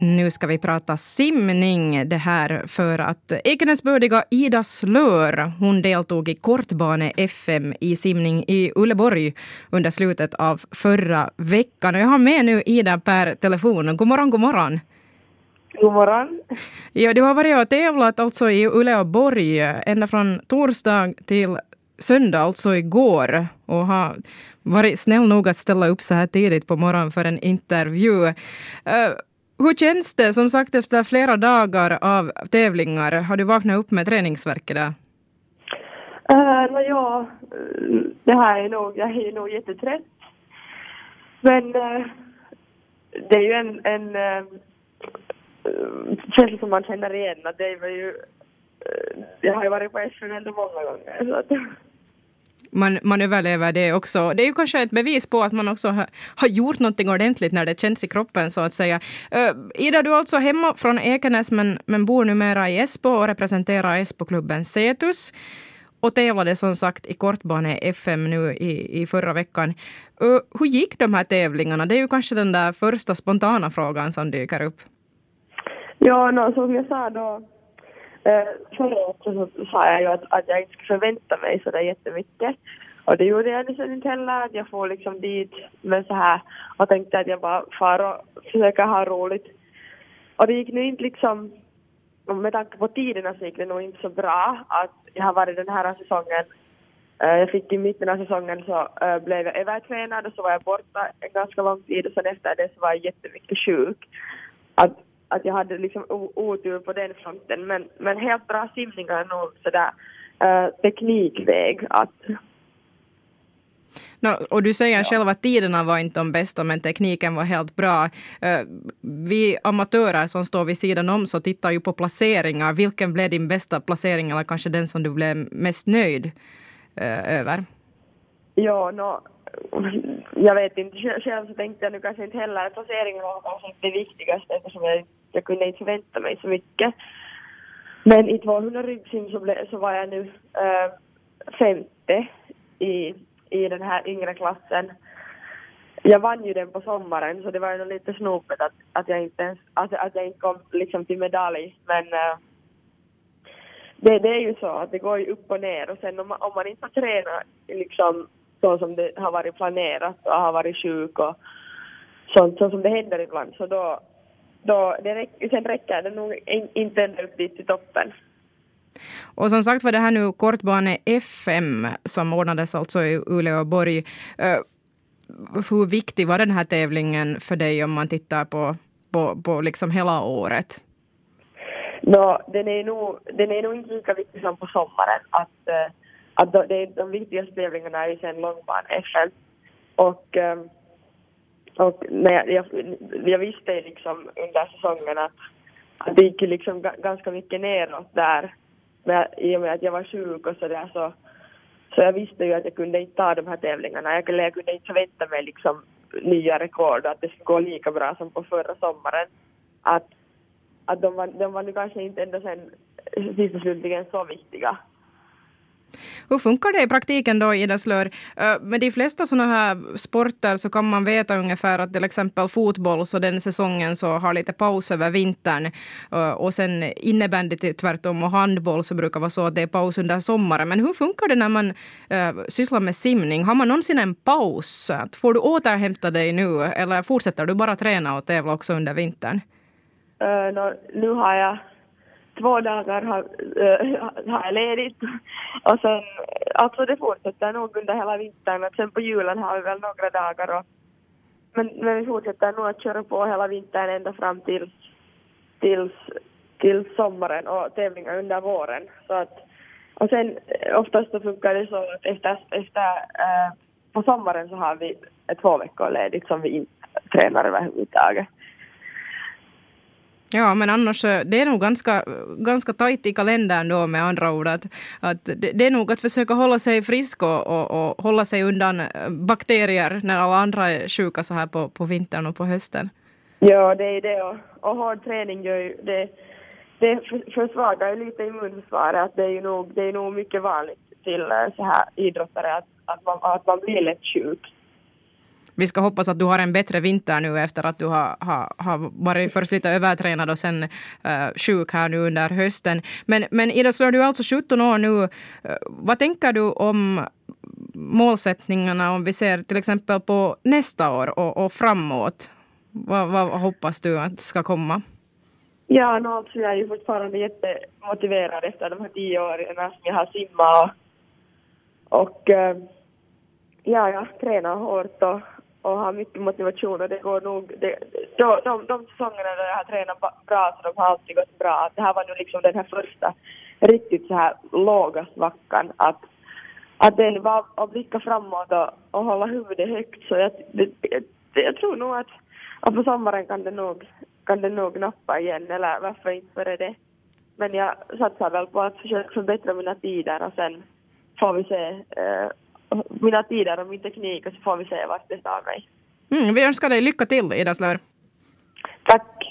Nu ska vi prata simning det här för att Ekenäsbördiga Ida Slör, hon deltog i kortbane-FM i simning i Uleborg under slutet av förra veckan. Och jag har med nu Ida per telefon. God morgon, god morgon. God morgon. Ja, du har varit och tävlat alltså i Uleåborg ända från torsdag till söndag, alltså igår, och har varit snäll nog att ställa upp så här tidigt på morgonen för en intervju. Hur känns det, som sagt, efter flera dagar av tävlingar? Har du vaknat upp med träningsvärk idag? Uh, ja, det här är nog, jag är nog jättetrött. Men uh, det är ju en, en eh, uh, känsla som man känner igen. Att det var ju, uh, jag har ju varit på SM många gånger. Så att, man, man överlever det också. Det är ju kanske ett bevis på att man också har, har gjort någonting ordentligt när det känns i kroppen så att säga. Uh, Ida, du är alltså hemma från Ekenäs men, men bor numera i Esbo och representerar Esbo-klubben Cetus och tävlade som sagt i kortbane-FM nu i, i förra veckan. Uh, hur gick de här tävlingarna? Det är ju kanske den där första spontana frågan som dyker upp. Ja, no, som jag sa då Eh, förra året så sa jag ju att, att jag inte skulle förvänta mig så där jättemycket. Och det gjorde jag liksom inte heller, att jag får liksom dit med så här och tänkte att jag bara far och försöker ha roligt. Och det gick nu inte liksom, med tanke på tiderna så gick det nog inte så bra att jag har varit den här säsongen eh, jag fick i mitten av säsongen så eh, blev jag övertränad och så var jag borta en ganska lång tid och sen efter det så var jag jättemycket sjuk. Att att jag hade liksom otur på den fronten. Men, men helt bra simningar är nog sådär uh, teknikväg att No, och du säger ja. själv att tiderna var inte de bästa, men tekniken var helt bra. Uh, vi amatörer som står vid sidan om så tittar ju på placeringar. Vilken blev din bästa placering eller kanske den som du blev mest nöjd uh, över? Ja, no, jag vet inte. Själv så tänkte jag nu kanske inte heller placeringen var kanske inte det viktigaste eftersom jag jag kunde inte förvänta mig så mycket. Men i 200 ryggsim så, så var jag nu äh, femte i, i den här yngre klassen. Jag vann ju den på sommaren så det var ju lite snopet att, att jag inte ens, att, att jag inte kom liksom till medalj. Men äh, det, det är ju så att det går ju upp och ner och sen om man, om man inte har tränat liksom så som det har varit planerat och har varit sjuk och sånt så som det händer ibland så då, då det räck, sen räcker det nog inte ända upp dit till toppen. Och som sagt var det här nu kortbane FM som ordnades alltså i Uleåborg. Uh, hur viktig var den här tävlingen för dig om man tittar på, på, på liksom hela året? No, den, är nog, den är nog inte lika viktig som på sommaren. Att, uh, att de, de, viktigaste tävlingarna är ju sen långbane-FM. Och um, och när jag, jag, jag visste liksom under säsongen att, att det gick liksom ganska mycket neråt där. Men i och med att jag var sjuk och sådär så, så jag visste ju att jag kunde inte ta de här tävlingarna. Jag kunde, jag kunde inte förvänta mig liksom nya rekord och att det skulle gå lika bra som på förra sommaren. Att, att de, var, de var nu kanske inte ändå sen sist och slutligen så viktiga. Hur funkar det i praktiken då, Ida Slör? Eh, med de flesta sådana här sporter så kan man veta ungefär att till exempel fotboll, så den säsongen så har lite paus över vintern. Eh, och sen innebandy tvärtom och handboll så brukar vara så att det är paus under sommaren. Men hur funkar det när man eh, sysslar med simning? Har man någonsin en paus? Får du återhämta dig nu eller fortsätter du bara träna och tävla också under vintern? Uh, no, nu har jag två dagar har, äh, har jag ledigt. Och sen, alltså det fortsätter nog under hela vintern. Och sen på julen har vi väl några dagar. Och, men, men vi fortsätter nog att köra på hela vintern ända fram till, tills, till sommaren och tävlingar under våren. Så att, och sen eh, oftast så funkar det så att efter, efter äh, på sommaren så har vi två veckor ledigt som vi inte tränar överhuvudtaget. Ja, men annars eh, det är nog ganska, ganska tajt i kalendern då med andra ord. Att, att det, det är nog att försöka hålla sig frisk och, och, och, hålla sig undan eh, bakterier när alla andra är sjuka så här på, på vintern och på hösten. Ja, det är det och, och hård träning gör ju det, det försvagar ju lite immunförsvaret. Det är ju nog, det är nog mycket vanligt till eh, så här idrottare att, att, man, att man blir lätt sjuk vi ska hoppas att du har en bättre vinter nu efter att du har, har, har varit först lite övertränad och sen uh, sjuk här nu under hösten. Men, men Ida Slör, du är alltså 17 år nu. Uh, vad tänker du om målsättningarna om vi ser till exempel på nästa år och, och framåt? Vad, vad hoppas du att ska komma? Ja, no, alltså jag är ju fortfarande jättemotiverad efter de här tio åren som jag har simmat och, och eh, ja, jag tränar hårt och, och har mycket motivation och det går nog, det, de, de, de säsongerna där jag har tränat bra så de har alltid gått bra. Det här var nu liksom den här första riktigt så här låga svackan att att det var att blicka framåt och, och hålla huvudet högt så jag, det, det, jag tror nog att, att på sommaren kan det nog kan det nog nappa igen eller varför inte före det. Men jag satsar väl på att försöka förbättra mina tider och sen får vi se eh, mina tider och min teknik och så får vi se vart det tar mig. Mm, vi önskar dig lycka till Ida Slör. Tack.